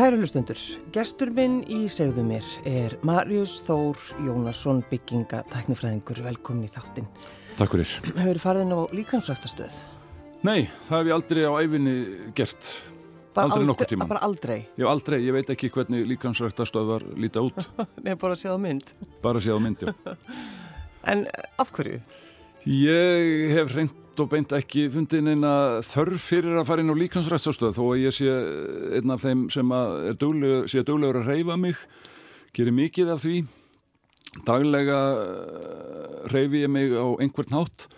Kæru hlustundur, gestur minn í segðu mér er Marius Þór Jónasson bygginga tæknifræðingur, velkomin í þáttin. Takk fyrir. Hefur þið farið inn á líkansræktastöð? Nei, það hef ég aldrei á æfinni gert. Bara aldrei nokkur tíma. Bara aldrei? Hef aldrei, ég veit ekki hvernig líkansræktastöðvar líta út. Nei, bara séð á mynd. Bara séð á mynd, já. en af hverju? Ég hef reynd og beint ekki fundið neina þörf fyrir að fara inn á líkansrættastöð þó að ég sé einn af þeim sem er dugleg, sé duglegur að reyfa mig gerir mikið af því daglega reyfi ég mig á einhvern nátt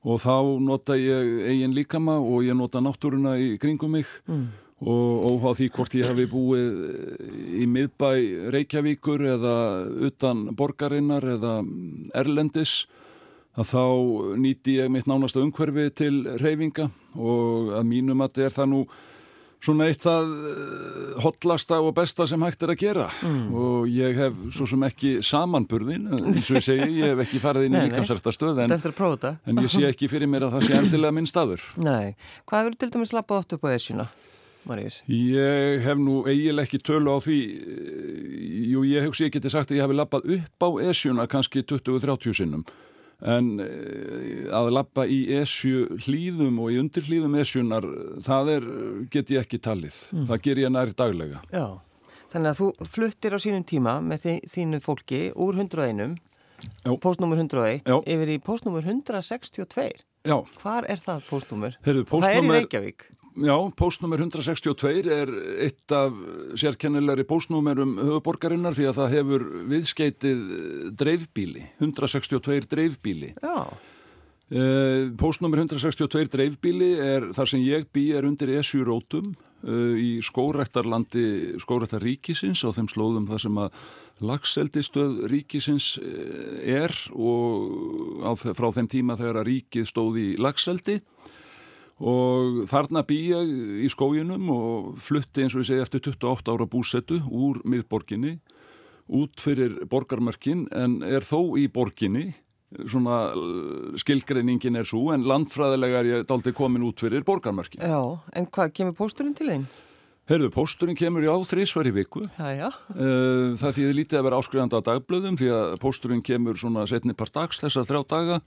og þá nota ég eigin líkama og ég nota náttúruna í kringum mig mm. og óhá því hvort ég hafi búið í miðbæ Reykjavíkur eða utan borgarinnar eða Erlendis að þá nýti ég mitt nánasta umhverfi til reyfinga og að mínum að þetta er það nú svona eitt að hotlasta og besta sem hægt er að gera mm. og ég hef svo sem ekki samanburðin, eins og ég segi ég hef ekki farið inn í líkansarta stöð en, en ég sé ekki fyrir mér að það sé endilega minn staður. Nei, hvað hefur til dæmis lappað oft upp á esjuna? Marius? Ég hef nú eiginlega ekki tölu á því jú ég hef getið sagt að ég hef lappað upp á esjuna kannski 20-30 sinnum en að lappa í esju hlýðum og í undirhlýðum esjunar, það er, get ég ekki talið. Mm. Það ger ég næri daglega. Já, þannig að þú fluttir á sínum tíma með þínu fólki úr 101, postnúmur 101, Já. yfir í postnúmur 162. Já. Hvar er það postnúmur? Heyrðu, postnúmer... Það er í Reykjavík. Já, postnúmer 162 er eitt af sérkennilegri postnúmerum höfuborgarinnar því að það hefur viðskeitið dreifbíli, 162 dreifbíli. Já. Eh, postnúmer 162 dreifbíli er þar sem ég bý er undir ESU rótum eh, í skórektarlandi skórektar ríkisins á þeim slóðum þar sem að lagseldistöð ríkisins eh, er og á, frá þeim tíma þegar að ríkið stóð í lagseldi og þarna bý ég í skóginum og flutti eins og ég segi eftir 28 ára búsettu úr miðborginni út fyrir borgarmörkin en er þó í borginni svona skilgreiningin er svo en landfræðilega er ég daldi komin út fyrir borgarmörkin. Já, en hvað kemur pósturinn til einn? Herðu, pósturinn kemur já þrísvar í viku. Já, já. Eh, það þýðir lítið að vera áskrifandi á dagblöðum því að pósturinn kemur svona setni par dags þessa þrjá daga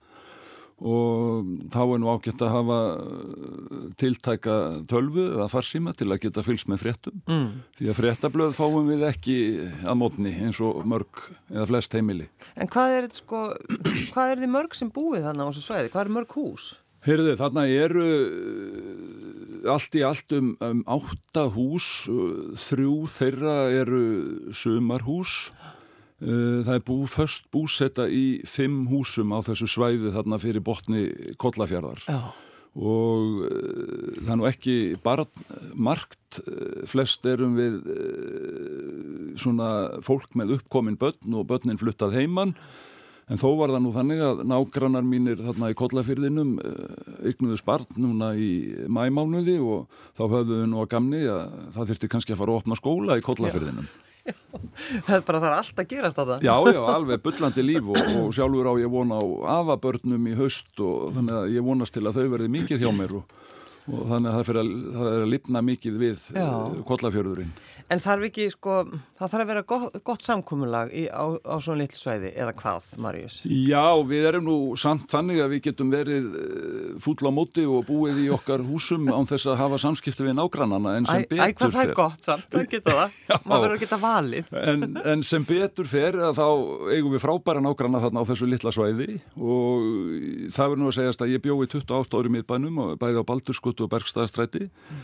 og þá er nú ágætt að hafa uh, tiltæka tölvu eða farsíma til að geta fylgst með fréttum mm. því að fréttablöð fáum við ekki að mótni eins og mörg eða flest heimili. En hvað er, sko, hvað er þið mörg sem búið þannig á þessu svæði? Hvað er mörg hús? Heyrðu, þarna eru uh, allt í allt um, um átta hús, uh, þrjú þeirra eru sumarhús Eh, það er bú, först búsetta í fimm húsum á þessu svæði þarna fyrir botni Kollafjörðar Já. og uh, það er nú ekki bara margt, uh, flest erum við svona fólk með uppkomin börn og börnin fluttað heimann en þó var það nú þannig að nágrannar mínir þarna í Kollafjörðinum yknuðu spart núna í mæmánuði og þá höfðu við nú að gamni að það þurfti kannski að fara að opna skóla í Kollafjörðinum það er bara það er allt að gerast á það Já, já, alveg byllandi líf og, og sjálfur á ég vona á afabörnum í haust og þannig að ég vonast til að þau verði mikið hjá mér og, og þannig að það, að, það er að lifna mikið við eh, kollafjörðurinn En þarf ekki, sko, það þarf að vera gott, gott samkúmulag í, á, á svona litlu sveiði eða hvað, Marius? Já, við erum nú samt þannig að við getum verið eh, fúll á móti og búið í okkar húsum án þess að hafa samskipti við nágrannana en sem æ, betur fer... Æ, hvað það er gott samt, það geta það, maður verður að geta valið. En, en sem betur fer að þá eigum við frábæra nágranna þarna á þessu litla sveiði og það verður nú að segjast að ég bjóði 28 ári miðbænum bæði á Baldurskuttu og Bergstaðastræti mm.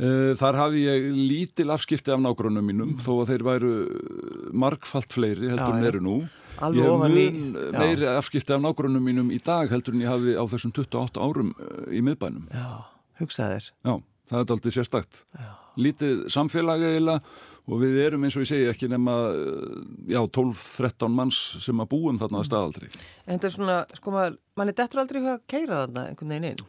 Eh, þar hafi ég lítil afskipti af nágrunum mínum mm. þó að þeir væru margfalt fleiri heldur en eru nú. Alveg ég hef meiri afskipti af nágrunum mínum í dag heldur en ég hafi á þessum 28 árum eh, í miðbænum. Já, hugsaðir. Já, það er aldrei sérstakt. Já. Lítið samfélagi eila og við erum eins og ég segi ekki nema já, 12-13 manns sem að búum þarna að staðaldri. En þetta er svona, sko maður, mann er dettur aldrei að keira þarna einhvern veginn inn?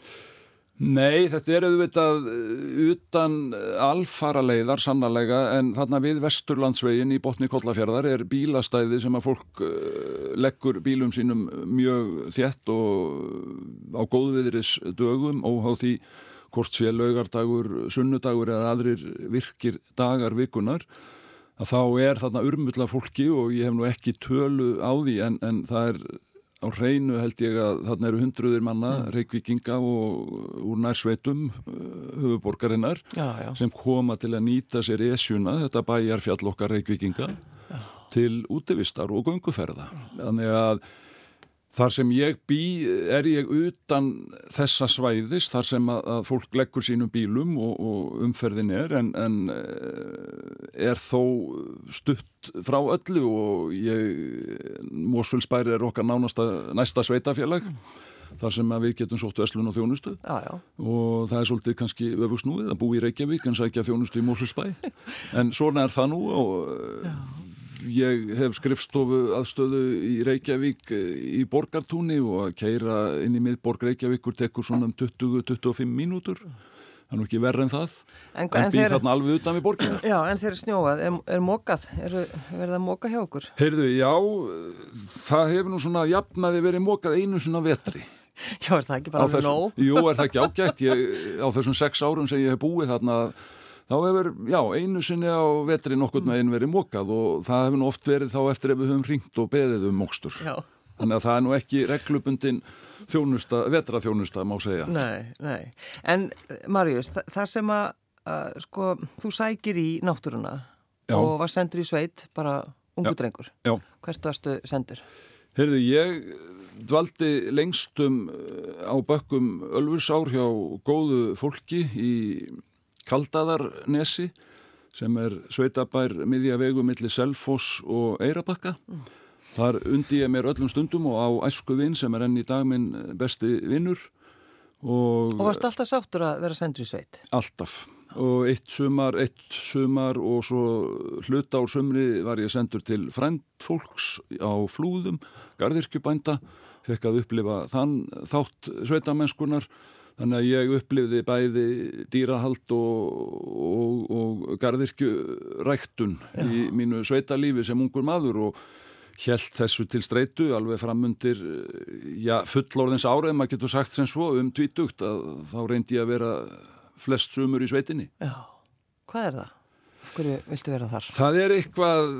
Nei, þetta er auðvitað uh, utan alfara leiðar sannarlega en þarna við Vesturlandsvegin í botni Kollafjörðar er bílastæði sem að fólk uh, leggur bílum sínum mjög þjætt og á góðviðris dögum og á því hvort sé laugardagur, sunnudagur eða aðrir virkir dagar vikunar að þá er þarna urmulla fólki og ég hef nú ekki tölu á því en, en það er á hreinu held ég að þarna eru hundruðir manna, mm. reykvikinga og úr nærsveitum uh, höfuborgarinnar já, já. sem koma til að nýta sér esjuna, þetta bæjar fjall okkar reykvikinga já. til útevistar og gunguferða. Þannig að Þar sem ég bý er ég utan þessa svæðis, þar sem að, að fólk leggur sínum bílum og, og umferðin er, en, en eh, er þó stutt frá öllu og ég, Mósfjölsbæri er okkar nánasta næsta sveitafélag, þar sem við getum sóttu Eslun og þjónustu. Já, já. og það er svolítið kannski öfusnúið að bú í Reykjavík en sækja þjónustu í Mósfjölsbæ, en svona er það nú og já. ég hef skrifstofu aðstöðu í Reykjavík eh, í borgartúni og að keira inn í miðborg Reykjavíkur tekur svona um 20-25 mínútur það er nú ekki verður en það en, en, býð þarna alveg utan við borgina Já, en þeir eru snjóað, er, er mókað er verið að móka hjá okkur? Heyrðu, já, það hefur nú svona jafnaði verið mókað einu svona vetri Já, er það ekki bara alveg nóg? Jú, er það ekki ágætt ég, á þessum sex árum sem ég hef búið þarna þá hefur, já, einu sinni á vetri nokkur með einu verið mókað og það hefur nú oft verið þá eftir ef við höfum ringt og beðið um mókstur. Já. Þannig að það er nú ekki reglubundin þjónusta, vetraþjónusta má segja. Nei, nei. En Marius, það, það sem að, að, sko, þú sækir í náttúruna já. og var sendur í sveit, bara ungu drengur. Já. Hvert varstu sendur? Herðu, ég dvaldi lengstum á bökkum Ölfursár hjá góðu fólki í Kaldaðarnesi sem er sveitabær miðja vegu millir Selfoss og Eirabakka. Mm. Þar undi ég mér öllum stundum og á æsku vinn sem er enn í dag minn besti vinnur. Og, og varst alltaf sáttur að vera sendur í sveit? Alltaf. Og eitt sumar, eitt sumar og svo hluta á sumri var ég sendur til frændfólks á flúðum, gardirkjubænda, fekk að upplifa þann þátt sveitamennskunar Þannig að ég upplifði bæði dýrahald og, og, og gardirkjuræktun í mínu sveitalífi sem ungur maður og held þessu til streitu alveg framundir ja, fullorðins árið, maður getur sagt sem svo um tvítugt að þá reyndi ég að vera flest sumur í sveitinni. Já, hvað er það? Hverju viltu vera þar? Það er eitthvað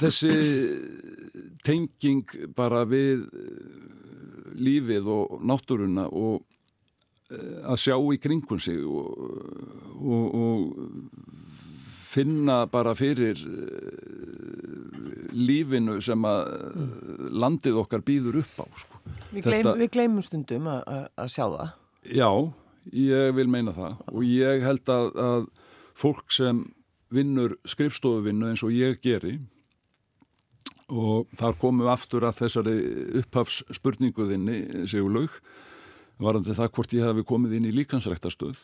þessi tenging bara við lífið og náttúruna og Eh, að sjá í kringun sig og, og, og finna bara fyrir eh, lífinu sem að landið okkar býður upp á sko. Við, gleym, Þetta, við gleymum stundum að, sjá það. Já, ég vil meina það. Og ég held að, að fólk sem vinnur skrifstofuvinnu eins og ég geri og þar komum við aftur að þessari upphafsspurninguðinni Sigurlaug varandi það hvort ég hafi komið inn í líkansræktarstöð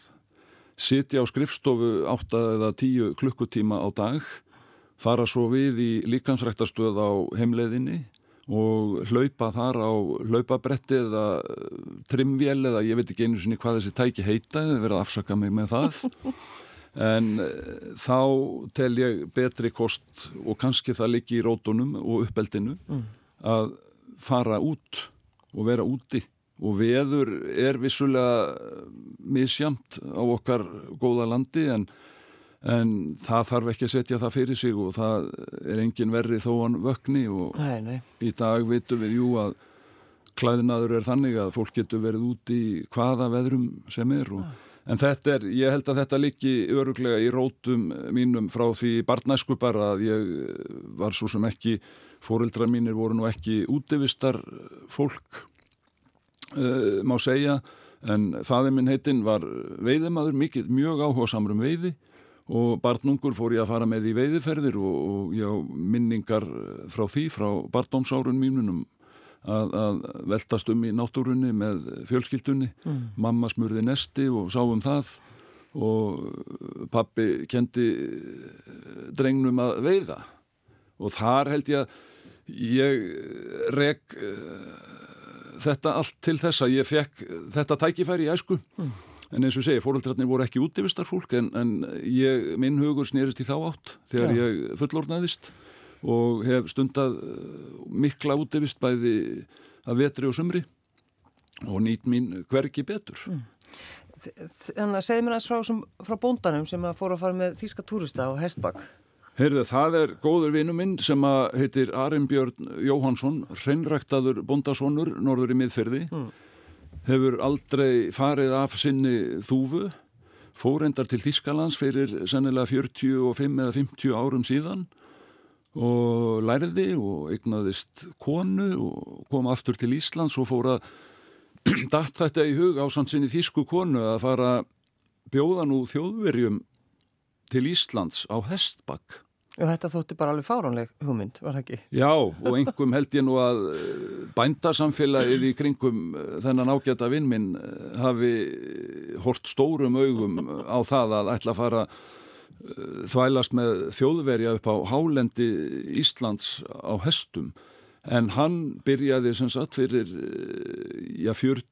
sitja á skrifstofu 8 eða 10 klukkutíma á dag fara svo við í líkansræktarstöð á heimleiðinni og hlaupa þar á hlaupabretti eða trimvél eða ég veit ekki einu sinni hvað þessi tæki heita eða verið að afsaka mig með það en eh, þá tel ég betri kost og kannski það liggi í rótunum og uppeldinu mm. að fara út og vera úti og veður er vissulega misjamt á okkar góða landi en, en það þarf ekki að setja það fyrir sig og það er engin verri þó hann vögni og nei, nei. í dag vitum við jú að klæðinaður er þannig að fólk getur verið út í hvaða veðrum sem er og, en þetta er, ég held að þetta liggi öruglega í rótum mínum frá því barnæsku bara að ég var svo sem ekki, fóreldra mínir voru nú ekki útivistar fólk uh, má segja. En faði minn heitinn var veiðimaður, mjög áhuga samrum veiði og barnungur fór ég að fara með í veiðiferðir og, og já, minningar frá því, frá barndómsárun mínunum að, að veltast um í náttúrunni með fjölskyldunni mm. mamma smurði nesti og sáum það og pappi kendi drengnum að veiða og þar held ég að ég reg þetta allt til þess að ég fekk þetta tækifæri í æsku mm. En eins og segi, fóröldrarnir voru ekki útivistar fólk en, en ég, minn hugur snýrist í þá átt þegar ja. ég fullornaðist og hef stundað uh, mikla útivist bæði að vetri og sumri og nýtt mín hverki betur mm. Þannig að segð mér aðeins frá, frá bóndanum sem að fóru að fara með þýska túrista á Hestbakk. Heyrðu, það er góður vinnu minn sem að heitir Arimbjörn Jóhansson, hreinræktaður bondasónur, norður í miðferði. Mm. Hefur aldrei farið af sinni þúfu, fórendar til Þískalands fyrir sennilega 45 eða 50 árum síðan og læriði og eignaðist konu og kom aftur til Íslands og fór að datt þetta í hug á samt sinni þísku konu að fara bjóða nú þjóðverjum til Íslands á Hestbakk. Og þetta þótti bara alveg fáránleg hugmynd, var það ekki? Já, og einhverjum held ég nú að eh, bændasamfélagið í kringum eh, þennan ágæta vinnminn eh, hafi hort stórum augum á það að ætla að fara þvælast með þjóðverja upp á hálendi Íslands á Hestum en hann byrjaði sem sagt fyrir já, 40,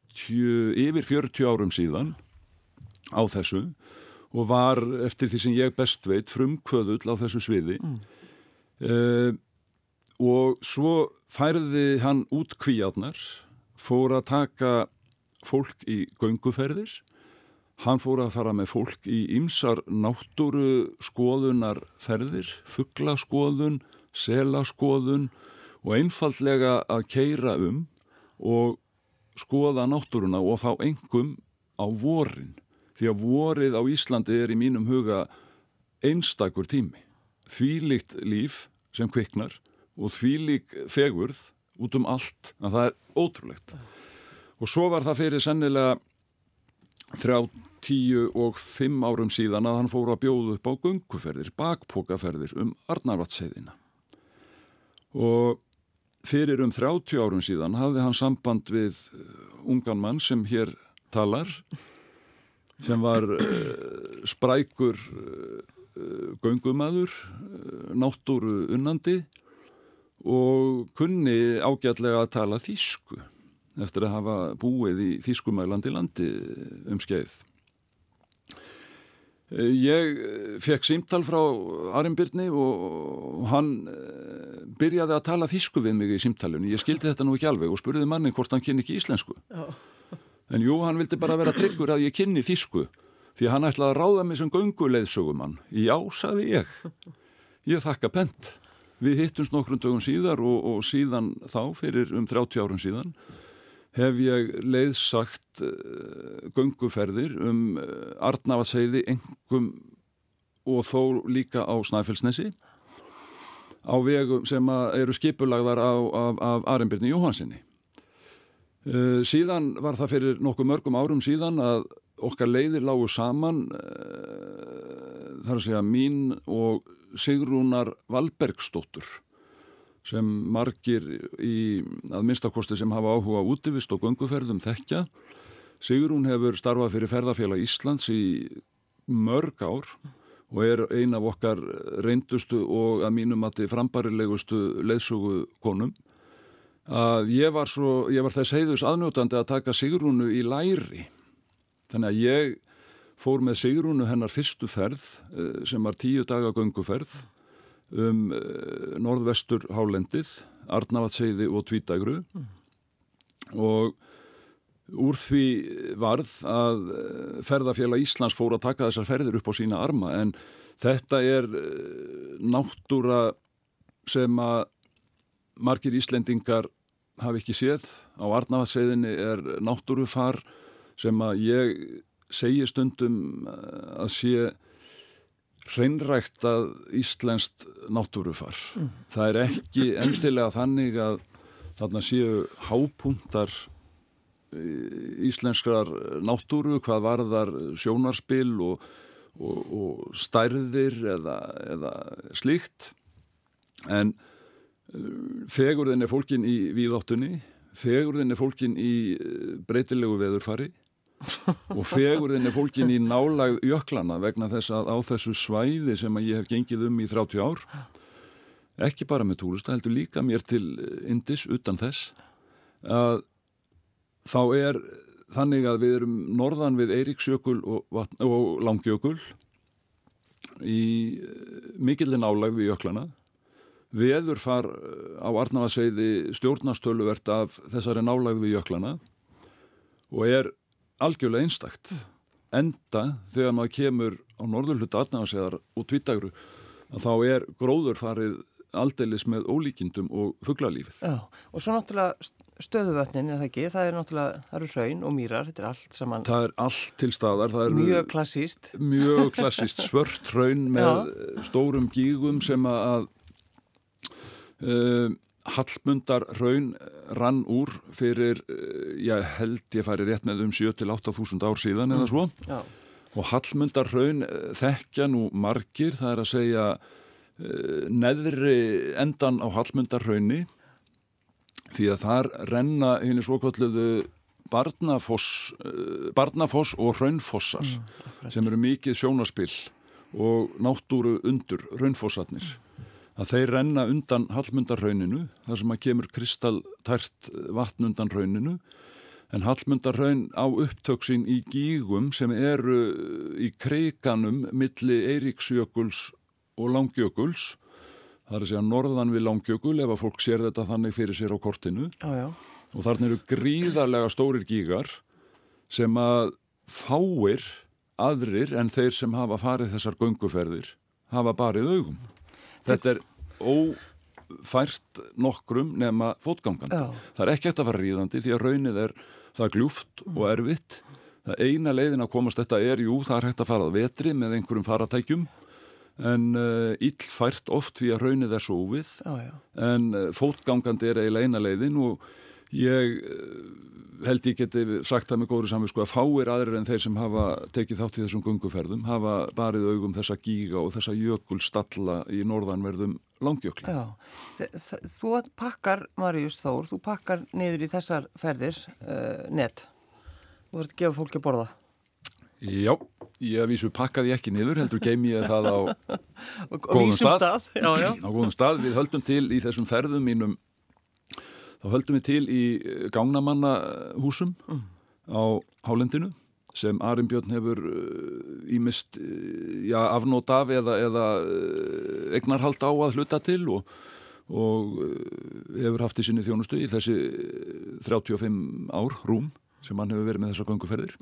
yfir 40 árum síðan á þessu og var eftir því sem ég best veit frumkvöðull á þessu sviði. Mm. uh, og svo færði hann út kvíjarnar fór að taka fólk í gönguferðir. Hann fór að fara með fólk í ymsar náttúru skoðunarferðir fugglaskoðun, selaskoðun og einfallega að keira um og skoða náttúruna og þá engum á vorin því að vorið á Íslandi er í mínum huga einstakur tími. Þvílikt líf sem kviknar og þvílik fegurð út um allt að það er ótrúlegt. Og svo var það fyrir sennilega þrjá tíu og fimm árum síðan að hann fóru að bjóðu upp á gunguferðir, bakpokaferðir um Arnarvatsheiðina og fyrir um 30 árum síðan hafði hann samband við uh, ungan mann sem hér talar sem var uh, sprækur uh, göngumæður uh, náttúru unnandi og kunni ágætlega að tala þýsku eftir að hafa búið í þýskumælandi landi um skeið Eh, ég eh, fekk símtal frá Arimbyrni og hann eh, byrjaði að tala þísku við mig í símtalunni. Ég skildi þetta nú ekki alveg og spurði manni hvort hann kynni ekki íslensku. Já. En jú, hann vildi bara vera tryggur að ég kynni þísku því hann ætlaði að ráða mig sem gönguleiðsögumann. Já, saði ég. Ég þakka pent. Við hittumst nokkrum dögum síðar og, og síðan þá, fyrir um 30 árum síðan hef ég leiðsagt uh, gönguferðir um uh, Arnavatseiði engum og þó líka á Snæfellsnesi á vegum sem eru skipulagðar á, af, af Arembyrni Jóhansinni. Uh, síðan var það fyrir nokkuð mörgum árum síðan að okkar leiðir lágu saman þar að segja mín og Sigrúnar Valbergsdóttur sem margir í að minnstakosti sem hafa áhuga útivist og gunguferðum þekkja. Sigrún hefur starfað fyrir ferðarfélag Íslands í mörg ár og er ein af okkar reyndustu og að mínum að þið frambarilegustu leðsugu konum. Að ég var, svo, ég var þess heiðus aðnjótandi að taka Sigrúnu í læri. Þannig að ég fór með Sigrúnu hennar fyrstu ferð eh, sem var tíu daga gunguferð um uh, norðvestur hálendið, Arnavatseiði og Tvítagru mm. og úr því varð að eh, ferðarfélag Íslands fór að taka þessar ferðir upp á sína arma en þetta er náttúra sem að margir Íslendingar hafi ekki séð. Á Arnavatseiðinni er náttúrufar sem að ég segi stundum að sé hreinrægt að Íslenskt náttúrufar. Mm. Það er ekki endilega þannig að þarna séu hápuntar e, íslenskrar náttúru, hvað varðar sjónarspil og, og, og stærðir eða, eða slíkt. En e, fegurðin er fólkin í víðáttunni, fegurðin er fólkin í e, breytilegu veðurfari og fegurðin er fólkin í nálag jöklana vegna þess að á þessu svæði sem ég hef gengið um í 30 ár ekki bara með túrista, heldur líka mér til Indis utan þess að þá er þannig að við erum norðan við Eiríksjökul og, og Langjökul í eh, mikillin álag við jöklana veður far eh, á Arnavaseiði stjórnastöluvert af þessari nálag við jöklana og er algjörlega einstakt enda þegar maður kemur á norðurhluta aðnæðansæðar og tvítagru að þá er gróður farið aldeilis með ólíkindum og fugglalífið. Já, og svo náttúrulega stöðuvötnin, er það ekki? Það er náttúrulega, það eru hraun og mýrar, þetta er allt saman. Það er allt til staðar. Mjög klassíst. Mjög klassíst, svört hraun með Já. stórum gígum sem að uh, Hallmundar hraun rann úr fyrir, uh, ég held ég færi rétt með um 7-8 þúsund ár síðan mm. eða svo. Já. Og Hallmundar hraun uh, þekkja nú margir, það er að segja Eh, neðri endan á Hallmundarhaunni því að þar renna henni svokalluðu barnafoss, eh, barnafoss og raunfossar mm, sem eru mikið sjónaspill og náttúru undur raunfossarnir að þeir renna undan Hallmundarhauninu þar sem að kemur kristaltært vatn undan rauninu en Hallmundarhaun á upptöksinn í gígum sem eru í kreikanum milli Eiríksjökuls og Langjökuls. Það er að segja norðan við Langjökul ef að fólk sér þetta þannig fyrir sér á kortinu. Já, já. og þarna eru gríðarlega stórir gígar sem að fáir aðrir en þeir sem hafa farið þessar gunguferðir hafa barið augum þetta er ófært nokkrum nema fótgangan. Það er ekki eftir að fara ríðandi því að raunnið er það gljúft og erfitt. Það eina leiðin að komast þetta er jú, það er hægt að farað vetri með einhverjum faratækjum en uh, illfært oft því að raunið er svo úvið en uh, fótgangandi er eiginlega eina leiðin og ég uh, held ég geti sagt það með góður saman sko að fáir aðrir en þeir sem hafa tekið þátt í þessum gunguferðum hafa barið augum þessa gíga og þessa jökulstalla í norðanverðum langjökli. Já, þú pakkar, Marius Þór, þú pakkar niður í þessar ferðir net. Þú verður að gefa fólki að borða. Já, ég vísu pakkaði ekki niður, heldur geim ég það á góðum stað. stað. Já, já. Á góðum stað, við höldum til í þessum ferðum mínum, þá höldum við til í gágnamannahúsum mm. á Hálendinu sem Arimbjörn hefur ímist uh, uh, já, afnót af eða, eða egnarhald á að hluta til og, og hefur haft í sinni þjónustu í þessi 35 ár rúm sem hann hefur verið með þessar ganguferðir.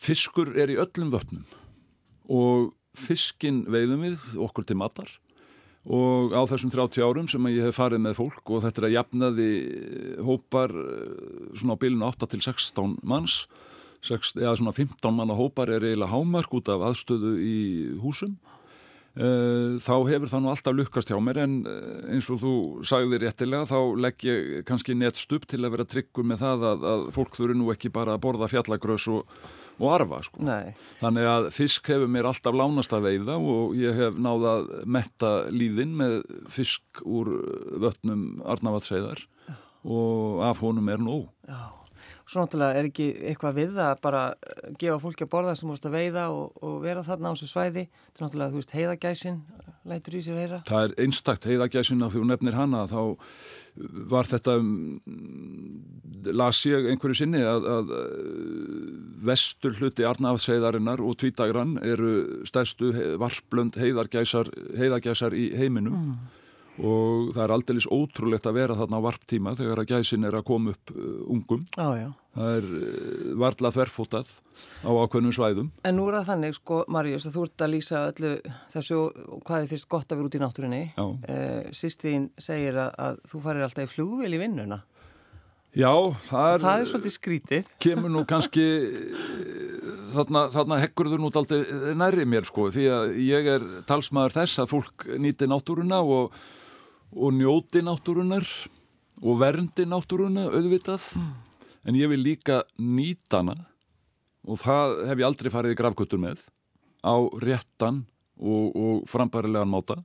Fiskur er í öllum vötnum og fiskin veiðum við okkur til matar og á þessum 30 árum sem ég hef farið með fólk og þetta er að jafnaði hópar eh, svona á bilinu 8 til 16 manns. 6, eða svona 15 manna hópar er eiginlega hámark út af aðstöðu í húsum. Eh, þá hefur það nú alltaf lukkast hjá mér en eh, eins og þú sagði réttilega þá legg ég kannski neitt stup til að vera tryggur með það að, að fólk þurfi nú ekki bara að borða fjallagrös og, og arfa sko. þannig að fisk hefur mér alltaf lánast að veiða og ég hef náðað metta líðin með fisk úr vötnum Arnavatseiðar og af honum er nóg Já Svo náttúrulega er ekki eitthvað við að bara eh, gefa fólki að borða sem múst að veiða og, og vera þarna á þessu svæði. Þetta er náttúrulega, þú veist, heiðagæsin lætur í sér heyra. Það er einstakt heiðagæsin að þú nefnir hana þá var þetta, las ég einhverju sinni að, að vestur hluti Arnáðseiðarinnar og Tvítagrann eru stærstu varplönd heiðagæsar, heiðagæsar í heiminum. Mm og það er aldeilis ótrúlegt að vera þarna á varptíma þegar að gæsin er að koma upp uh, ungum. Ah, það er uh, varla þverfótað á ákveðnum svæðum. En nú er það þannig sko Marjus að þú ert að lýsa öllu þessu hvað er fyrst gott að vera út í náttúrunni. Eh, Sistín segir að, að þú farir alltaf í flugvel í vinnuna. Já, það er, það er svolítið skrítið. kemur nú kannski þarna, þarna heggur þú nút aldrei næri mér sko því að ég er talsmaður þess að fólk nýti náttúruna og og njóti náttúrunar og verndi náttúruna auðvitað. Mm. en ég vil líka nýta hana. Og það hef ég aldrei farið í gravkuttur með. Á réttan og, og frambærilegan máta.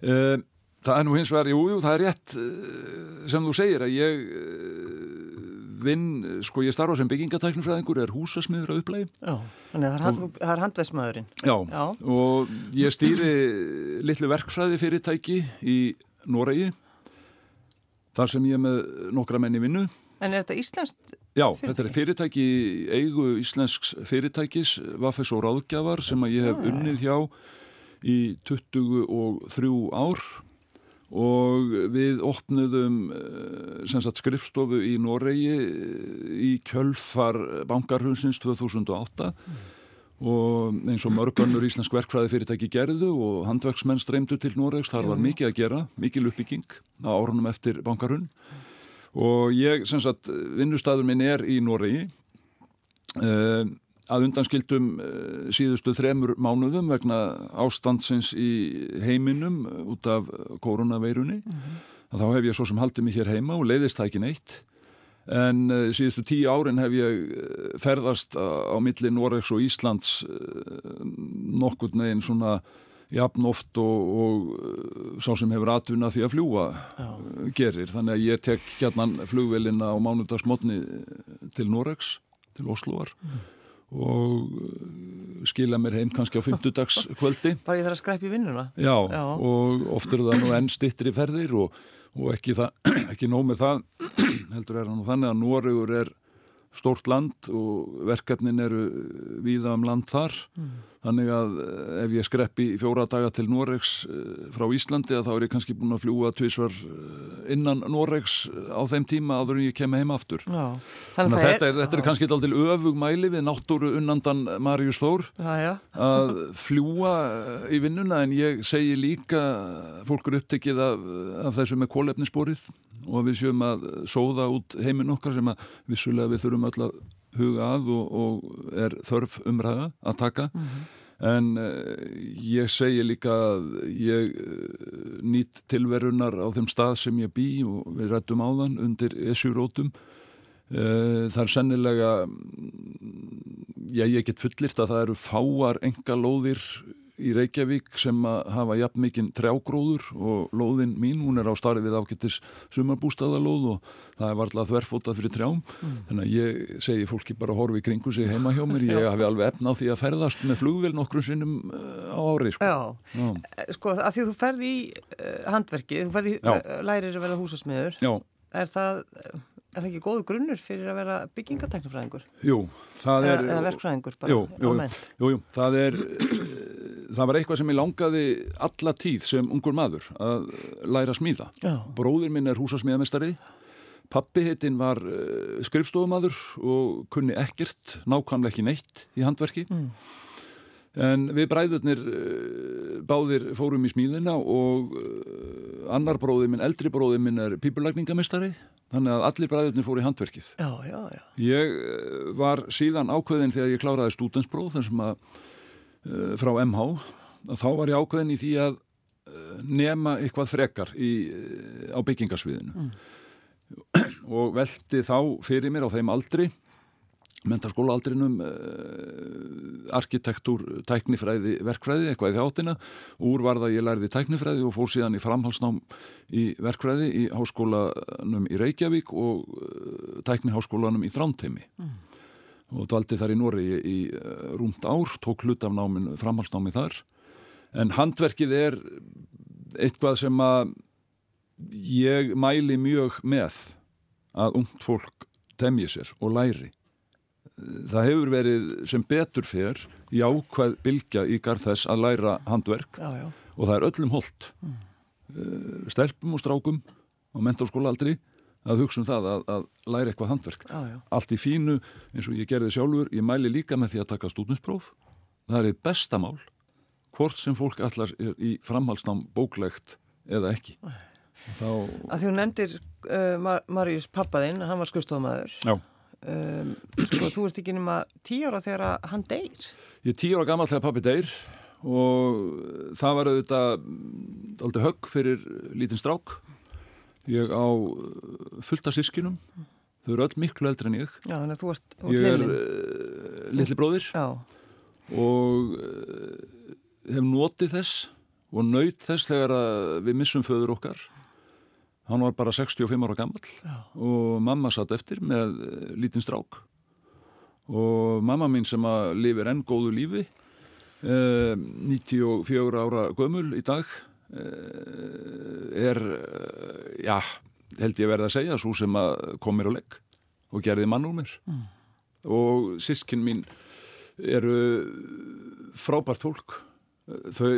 E, það er nú hins vegar, jú, jú, það er rétt eh, sem þú segir að ég eh, vinn, sko ég starfa sem byggingatæknumfræðingur, er húsasmiður að upplægi. Já, þannig að það er, er handveismæðurinn. Já, Já, og ég stýri litlu verkfræði fyrirtæki í Noregi, þar sem ég er með nokkra menni vinnu. En er þetta íslenskt Já, fyrirtæki? þetta er fyrirtæki, eigu íslensks fyrirtækis, Vafes og Ráðgjafar sem að ég hef Já. unnið hjá í 23 ár og við opnuðum sagt, skrifstofu í Noregi í kjölfar bankarhunsins 2008 mm. og eins og mörgannur íslensk verkfræði fyrirtæki gerðu og handverksmenn streymdu til Noregs, þar var mikið að gera, mikið uppbygging á árunum eftir bankarhun og ég, sem sagt, vinnustæður minn er í Noregi. Og að undanskildum eh, síðustu þremur mánuðum vegna ástandsins í heiminum eh, út af koronaveirunni mm -hmm. þá hef ég svo sem haldið mig hér heima og leiðist það ekki neitt. En uh, síðustu tíu árin hef ég ferðast á, milli Noregs og Íslands nokkur neginn svona jafn oft og, og sá sem hefur atvinna því að fljúa gerir. Þannig að ég tek gætnan flugvelina á mánudagsmotni til Noregs, til Osloar mm og uh, skila mér heim kannski á fymtudagskvöldi bara ég þarf að skræpa í vinnuna. Já, já, og oft eru það nú enn stittri ferðir og, og ekki, það, ekki nóg með það heldur er hann og þannig að Nóriður er stórt land og verkefnin eru víða um land þar mm. þannig að eh, ef ég skreppi fjóra daga til Noregs eh, frá Íslandi þá er ég kannski búin að fljúa tvísvar eh, innan Noregs á þeim tíma áður en ég kemur heim aftur já. þannig að þetta er, þetta er kannski alltaf öfugmæli við náttúru unnandan Marius Þór já, að fljúa í vinnuna en ég segi líka fólk eru upptekið af, af þessu með kólefnisborið og við sjöum að sóða út heiminn okkar sem að vissulega við þurfum öll að huga að og, og er þörf umræða að taka mm -hmm. en uh, ég segi líka að ég uh, nýtt tilverunar á þeim stað sem ég bý og við rættum á þann undir esjurótum eh, það er sennilega já ég get fullirt að það eru fáar enga lóðir í Reykjavík sem að hafa jafn mikinn trjágróður og lóðin mín, hún er á starfið ágættis sumarbústaðalóð og það er varlega þverfótað fyrir trjám mm. þannig að ég segi fólki bara horfi kringu sig heima hjá mér, ég hafi alveg efna á því að ferðast með flugvel nokkru sinnum eh, á ári sko. Já, Já. Eh, sko að því að þú ferði í uh, handverki, þú ferði uh, lærir að vera húsasmiður, Já. er það Er það ekki góðu grunnur fyrir að vera byggingateknifræðingur? Jú, það er... Eða verkfræðingur bara jú, jú, jú, jú, það er... Það var eitthvað sem ég langaði alla tíð sem ungur maður að læra að smíða. Já. Bróðir minn er húsasmíðamestari. Pappi heitinn var uh, skrifstofumadur og kunni ekkert, nákvæmlega ekki neitt í handverki. Mm. En við bræðurnir uh, báðir fórum í smíðina og uh, annar bróðir minn, eldri bróðir minn er pípulagningamestari þannig að allir bræðurnir fór í handverkið já, já, já. ég eh, var síðan ákveðin þegar ég kláraði stúdensbróð þessum að uh, frá MH að þá var ég ákveðin í því að uh, nema eitthvað frekar í, uh, á byggingasviðinu mm. og veldi þá fyrir mér á þeim aldri mentarskólaaldrinum eh, arkitektúr, tæknifræði, verkfræði, eitthvað í þjáttina. Úr var það ég lærði tæknifræði og fór síðan í framhalsnám í verkfræði í háskólanum í Reykjavík og eh, tækniháskólanum í Þrántheimi. Mm. Og dvaldi þar í Nóri í, í eh, rúmt ár, tók hlut af námin, framhalsnámi þar. En handverkið er eitthvað sem að ég mæli mjög með að ungt fólk temji sér og læri það hefur verið sem betur fyrr í ákvað bylgja í garð þess að læra handverk já, já. og það er öllum holdt mm. Eh, stelpum og strákum og mentorskóla aldrei að hugsa um það að, að læra eitthvað handverk. Já, allt í fínu eins og ég gerði sjálfur. Ég mæli líka með því að taka stúdinspróf það er eitt bestamál hvort sem fólk allar er í framhalsnám bóklegt eða ekki. Þá... að því hún nefndir uh, Marius pappaðinn, hann var skustofamæður já. Um, sko, þú ert ekki nema tíu ára þegar hann deyr. Ég er tíu ára gammal þegar pappi deyr og það var auðvitað aldrei högg fyrir lítinn strák ég á fullta sískinum þau eru öll miklu eldri en ég. Já, þannig að þú varst Ég er uh, litli bróðir. Já. og uh, hef notið þess og naut þess þegar við missum föður okkar. Hann var bara 65 ára gammal og mamma satt eftir með eh, lítinn strák. Og mamma mín sem að lifir enn góðu lífi eh, 94 ára gömul í dag er, eh, já, held ég verði að segja svo sem að kom mér á legg og gerði mann úr mér mm. og sískinn mín eru frábært fólk þau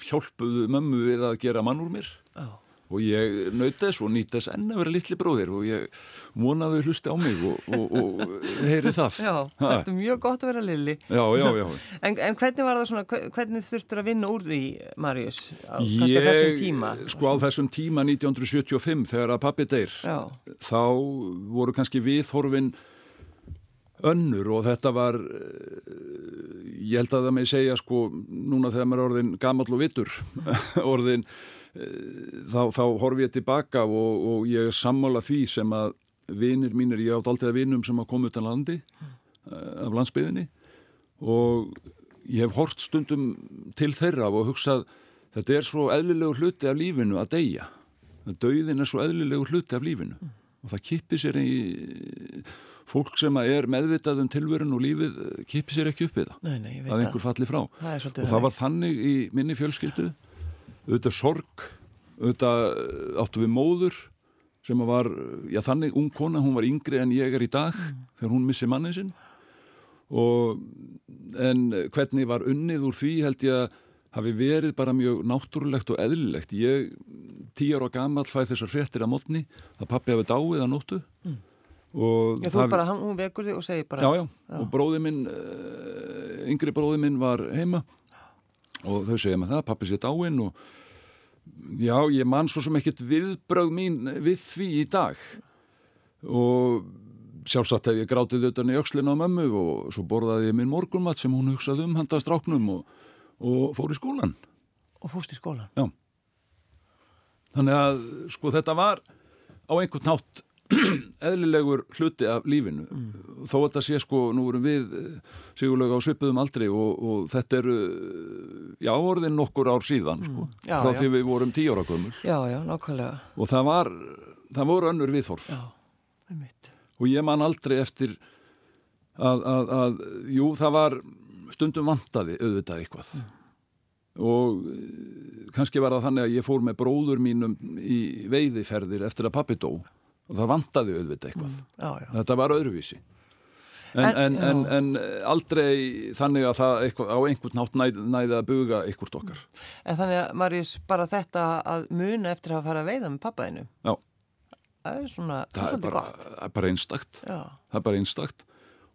hjálpuðu mömmu við að gera mann úr mér oh. Og ég naut þess og nýtt þess enn að vera litli bróðir og ég vonaði hlusti á mig og, og, og heyri það Já, ha. þetta er mjög gott að vera lilli Já, já, já en, en hvernig var það svona, hvernig þurftur að vinna úr því, Marius, á kannski þessum tíma? Sko á þessum tíma 1975 þegar að pappi deyr já. þá voru kannski viðhorfin önnur og þetta var ég held að það með segja sko núna þegar maður er orðin gammal og vittur orðin þá, þá horf ég tilbaka og, og ég er sammála því sem að vinir mínir, ég átt alltaf vinum sem að koma út af landi eh, af landsbyðinni og ég hef hort stundum til þeirra og hugsað þetta er svo eðlilegu hluti af lífinu að deyja. Döiðin er svo eðlilegu hluti af lífinu. Og það kipir sér í fólk sem er meðvitað um tilverun og lífið eh, kipir sér ekki upp við það nei, nei, að einhver falli frá. Það og það var þannig í minni fjölskyldu auðvitað sorg auðvitað eh, áttu við móður sem var, já þannig ung kona hún var yngri en ég er í dag mm. þegar hún missi mannin sinn og en hvernig var unnið úr því held ég að hafi verið bara mjög náttúrulegt og eðlilegt ég tíjar og gammal fæði þessar fréttir að mótni að pappi hafi dáið að nóttu mm. Já, þú bara, hún vekur þig og segir bara Já, já, já. og bróði minn uh, yngri bróði minn var heima og þau segja með það, pappi sé dáinn og já, ég man svo sem ekkert viðbröð mín við því í dag. Og sjálfsagt hef ég grátið utan í aukslinu á mömmu og svo borðaði ég minn morgunmatt sem hún hugsaði um handast ráknum og, og fór í skólan Og fórst í skólan? Já. Þannig að sko þetta var á einhvern nátt eðlilegur hluti af lífinu mm. þó að þetta sé sko, nú erum við eh, sigurlega á svipuðum aldrei og, og þetta eru já, orðin nokkur ár síðan sko, mm. já, frá já. því við vorum tíu ára gömul Já, já, nákvæmlega og það var, það voru önnur viðhorf Já, einmitt og ég man aldrei eftir að, að, að jú, það var stundum vantaði auðvitað eitthvað mm. og eh, kannski var það þannig að ég fór með bróður mínum í veiðiferðir eftir að pappi dó og það vantaði auðvitað eitthvað. Mm, já, já. þetta var öðruvísi. En, en, en, en aldrei þannig að það eitthvað, á einhvern nátt næ, næði að buga einhvert okkar. En þannig að Marjus, bara þetta að muna eftir að fara að veiða með pappaðinu Já. Það er svona, það er bara, bara einstakt. Það er bara einstakt.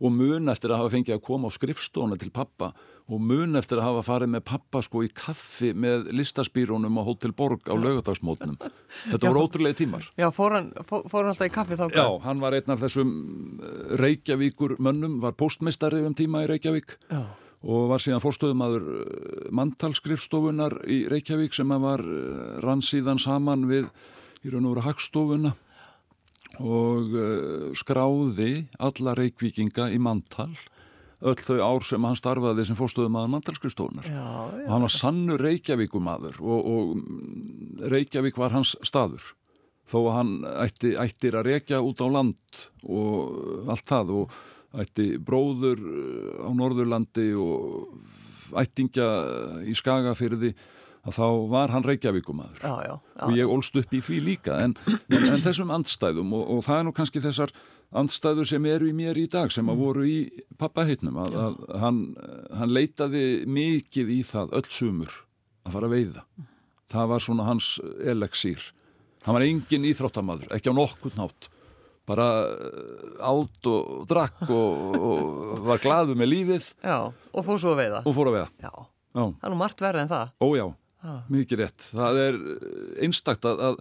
Og mun eftir að hafa fengið að koma á skrifstónu til pappa og mun eftir að hafa farið með pappa sko í kaffi með listaspýrónum á Hotel Borg á lögadagsmótnum þetta voru ótrúlega tímar. Já, fór hann, fór, fór hann alltaf í kaffi þá? Já, hann var einn af þessum eh, Reykjavíkur mönnum, var postmestari um tíma í Reykjavík Já. og var síðan fórstöðumadur eh, mantalskrifstofunar í Reykjavík sem var eh, rann síðan saman við í raun og veru hagstofuna og skráði alla reykvíkinga í mantal öll þau ár sem hann starfaði sem fórstöðum aðan mantalskristónar og hann var sannur Reykjavíkumadur og, og mm, Reykjavík var hans staður. Þó að hann ætti, ættir að reykja út á land og allt það og ætti bróður uh, á Norðurlandi og ættingja í Skagafyrði að þá var hann Reykjavíkumadur já, já, já. og ég ólst upp í því líka en, en, en þessum andstæðum og, og það er nú kannski þessar andstæður sem eru í mér í dag sem að mm. voru í pappaheitnum að, að hann, hann leitaði mikið í það öll sumur að fara að veiða. Það var svona hans eleksýr hann var engin íþróttamadur, ekki á nokkur nátt bara eh, átt og drakk og, og var glaðu með lífið. Já, og fór svo að veiða. Og fór að veiða. Já, það er nú margt verið en það. Ójá mikið rétt. Það er einstakt að, að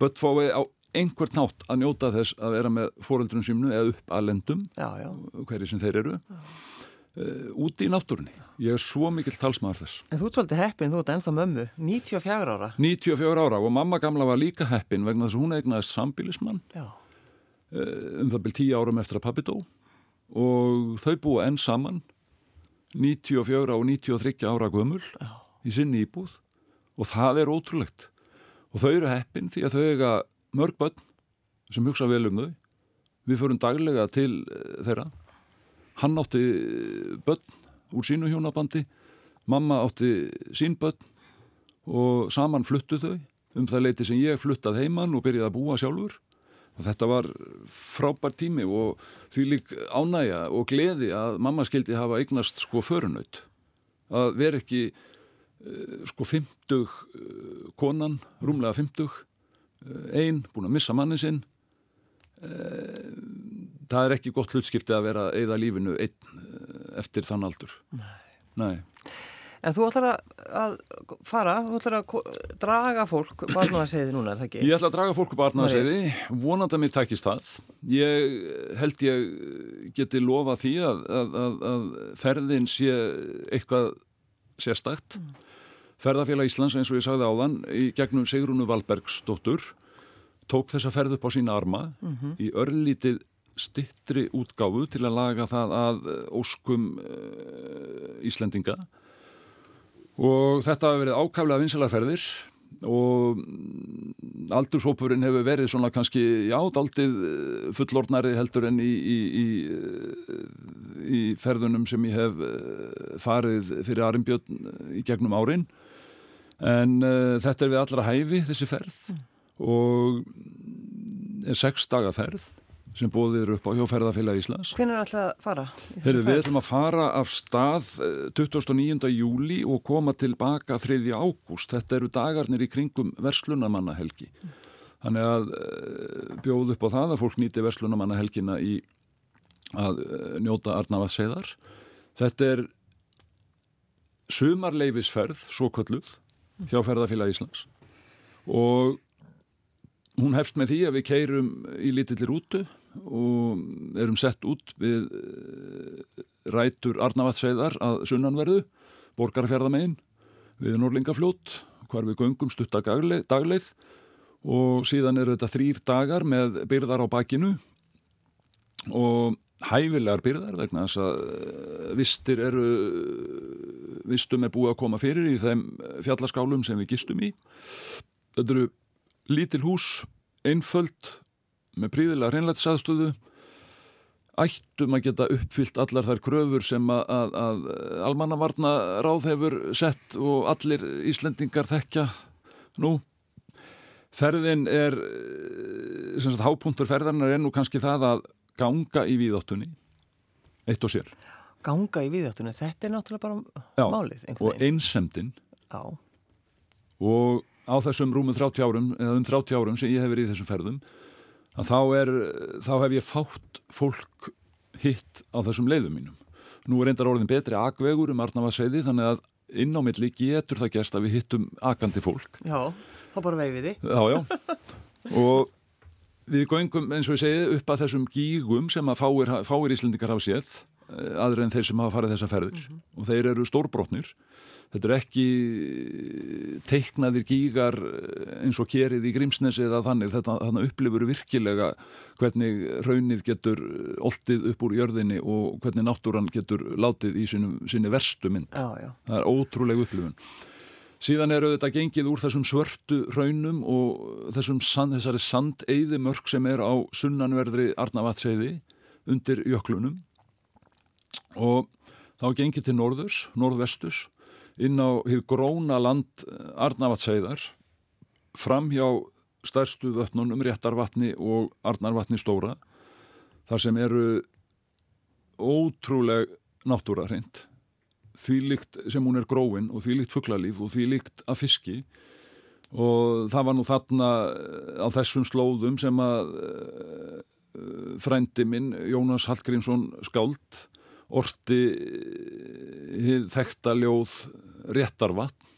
börn fái á einhvert nátt að njóta þess að vera með fóreldrun símnu eða upp að lendum hverju sem þeir eru uh, úti í náttúrunni. Ég er svo mikill talsmaður þess. En þú ert svolítið heppin, þú ert ennþá mömmu, 94 ára. 94 ára og mamma gamla var líka heppin vegna þess að hún eignaði sambilismann uh, um það byrj 10 árum eftir að pabbi dó og þau búa enn saman 94 og 93 ára gömul Já. í sinni íbúð og það er ótrúlegt og þau eru heppin því að þau eiga mörg börn sem hugsa vel um þau. Við förum daglega til eh, þeirra. Hann átti börn úr sínu hjónabandi. Mamma átti sín börn og saman fluttu þau. Um það leiti sem ég fluttað heimann og byrjaði að búa sjálfur. Og þetta var frábær tími og því lík ánægja og gleði að mamma skildi hafa eignast sko förunaut að vera ekki sko 50 konan, rúmlega 50 einn, búin að missa manni sinn það er ekki gott hlutskipti að vera eða lífinu einn eftir þann aldur Nei, Nei. En þú ætlar að fara, þú ætlar að draga fólk barnaðarseiði núna, er það ekki? Ég ætlar að draga fólk barnaðarseiði, vonandi að mér takist það. Ég held ég geti lofa því að, að, að, að ferðin sé eitthvað sérstakt. Mm. Ferðarfélag Íslands, eins og ég sagði áðan, í gegnum Sigrúnu Valbergsdóttur, tók þessa ferð upp á sína arma mm -hmm. í örlítið stittri útgáfu til að laga það að óskum uh, Íslendinga og þetta hafi verið ákaflega vinsilaferðir og aldurshópurinn hefur verið svona kannski jádaldið eh, fullordnari heldur en í, í, í, í ferðunum sem ég hef eh, farið fyrir Arimbjörn í gegnum árin en uh, þetta er við allra hæfi þessi ferð mm. og er sex daga ferð sem bóðir upp á hjóferðarfélag Íslands. Hvernig er alltaf að fara? Þegar við ætlum að fara af stað 29. Eh, júli og koma tilbaka 3. ágúst. Þetta eru dagarnir í kringum verslunamannahelgi. Þannig að eh, bjóð upp á það að fólk nýti verslunamannahelgina í að eh, njóta Arnavaðsseðar. Þetta er sumarleifisferð, svo kölluð, hjá ferðarfélag Íslands. Og hún hefst með því að við keirum í litillir útu og erum sett út við eh, rætur Arnavatsveiðar að sunnanverðu, borgarfjörðamegin við Norlingafljót hvar við göngum stutta dagleið. Og síðan eru þetta þrýr dagar með byrðar á bakinu. Og hæfilegar byrðar vegna þess að eh, vistir eru vistum er búið að koma fyrir í þeim fjallaskálum sem við gistum í. Þetta eru lítil hús, einföld með príðilega hreinlætsaðstöðu ættum að geta uppfyllt allar þær kröfur sem að, að, að almannavarna ráð hefur sett og allir Íslendingar þekkja nú. Ferðin er sem sagt hápuntur ferðarnar er nú kannski það að ganga í víðáttunni eitt og sér ganga í víðáttunni, þetta er náttúrulega bara Já, málið og einsemdin og á þessum rúmum 30 árum eða um 30 árum sem ég hef verið í þessum ferðum þá, er, þá hef ég fátt fólk hitt á þessum leiðum mínum. Nú er reyndar orðin betri agvegur um Arnavarsveiði þannig að inn á milli getur það gerst að við hittum agandi fólk. Já, þá bara veið við því. Já, já. Og við göngum eins og ég segi upp að þessum gígum sem að fáir, fáir íslendingar hafa séð eh, aðra en þeir sem hafa farið þessa ferðir mm -hmm. og þeir eru stórbrotnir þetta er ekki teiknaðir gígar eins og kerið í Grímsnesi eða þannig, þetta þannig upplifur virkilega hvernig raunnið getur oltið upp úr jörðinni og hvernig náttúran getur látið í sinu, sinni verstu mynd. Já, já. Það er ótrúlega upplifun. Síðan eru þetta gengið úr þessum svörtu raunum og þessum sand, þessari sandeiði mörg sem er á sunnanverðri Arnavatseiði undir jöklunum. Og þá gengið til norðurs, norðvestus inn á hið gróna land Arnavatsæðar fram hjá stærstu vötnunum Réttarvatni og Arnarvatni stóra þar sem eru ótrúleg náttúra hreint því líkt sem hún er gróin og því líkt fugglalíf og því líkt að fiski. Og það var nú þarna eh, á þessum slóðum sem að uh, frændi minn Jónas Hallgrímsson skáld orti hið þektaljóð réttarvatn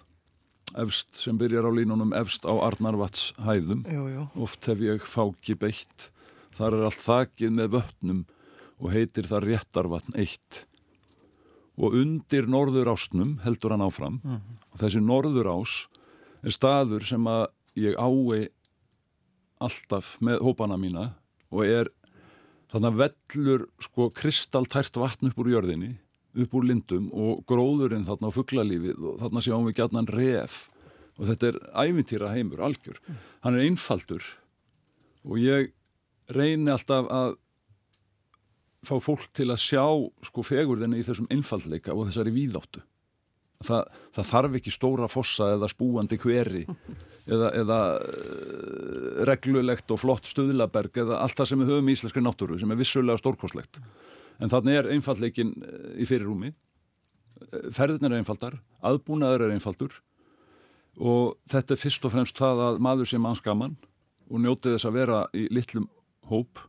efst sem byrjar á línunum efst á Arnarvats hæðum jú, jú. oft hef ég fáki beitt. Þar er allt þakið með vötnum og heitir það réttarvatn eitt og undir norður ásnum heldur hann áfram mm -hmm. og þessi norður ás er staður sem að ég ái alltaf með hópana mína og er þannig að vellur sko kristaltært vatn upp úr jörðinni upp úr lindum og gróðurinn þarna á fugglalífið og þarna sjáum við gætnan ref og þetta er ævintýra heimur, algjör. Mm. Hann er einfaldur og ég reyni alltaf að fá fólk til að sjá sko fegurðinni í þessum einfallleika og þessari víðáttu. Það, það þarf ekki stóra fossa eða spúandi hveri eða, eða uh, reglulegt og flott stuðlaberg eða allt það sem við höfum í íslenskri náttúru sem er vissulega stórkoslegt en þannig er einfallleikin eh, í fyrirrúmi ferðin er einfaldar, aðbúnaður er einfaldur og þetta er fyrst og fremst það að maður sem anskaman og njótið þess að vera í litlum hóp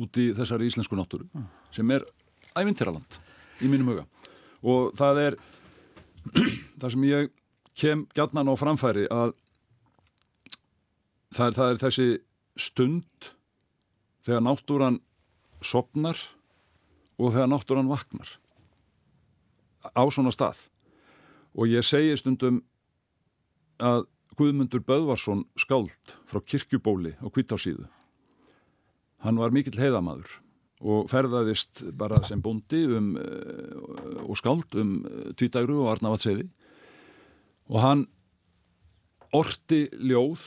út í þessari íslensku náttúru mm. sem er ævintýraland í mínum huga og það er það sem ég kem gætnan á framfæri að það er, það er þessi stund þegar náttúran sopnar og þegar náttúran vaknar á svona stað og ég segi stundum að Guðmundur Böðvarsson skáld frá kirkjubóli á Kvításíðu hann var mikill heiðamadur og ferðaðist bara sem bondi um, uh, og skáld um eh, Tvítagru og Arnavatseiði og hann orti ljóð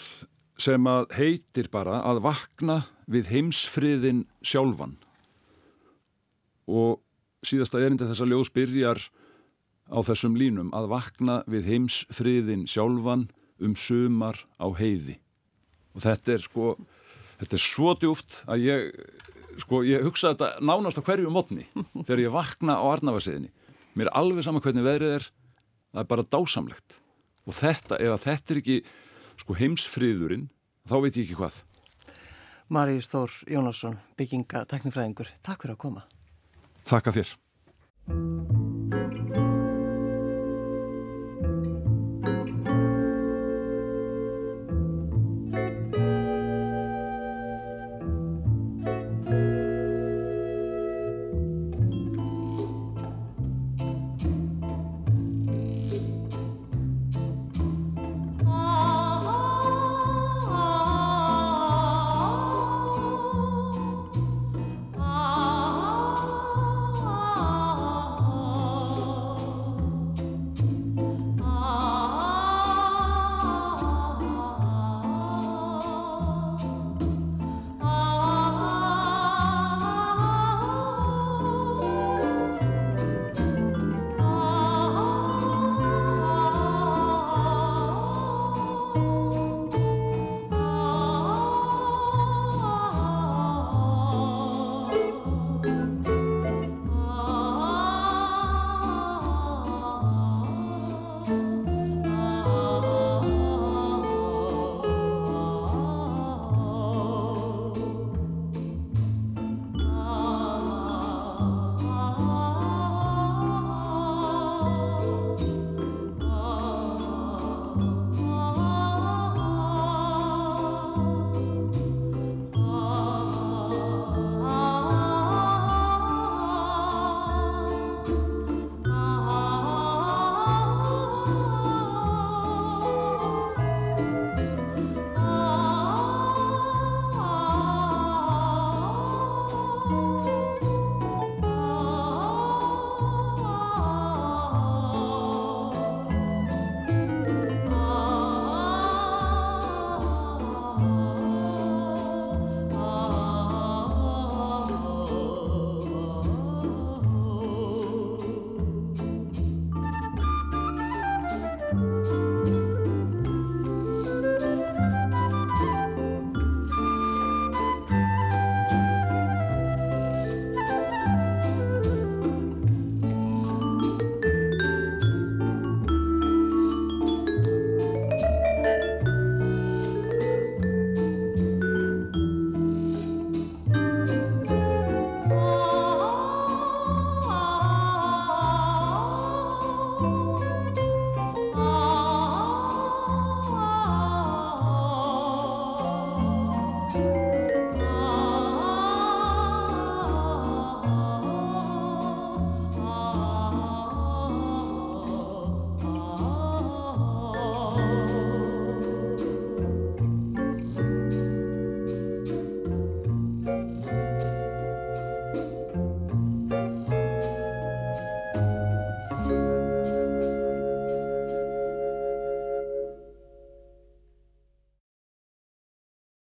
sem að heitir bara að vakna við heimsfriðin sjálfan. Og síðasta erinda þessa ljóðs byrjar á þessum línum að vakna við heimsfriðin sjálfan um sumar á heiði. Og þetta er sko þetta er svo djúft að ég sko ég hugsa þetta nánast á hverju mótni þegar ég vakna á Arnavasiðinni mér er alveg sama hvernig veðrið er það er bara dásamlegt. Og þetta, ef þetta er ekki sko heimsfriðurinn, þá veit ég ekki hvað. Maríus Þór Jónasson bygginga teknifræðingur, takk fyrir að koma. Takk að þér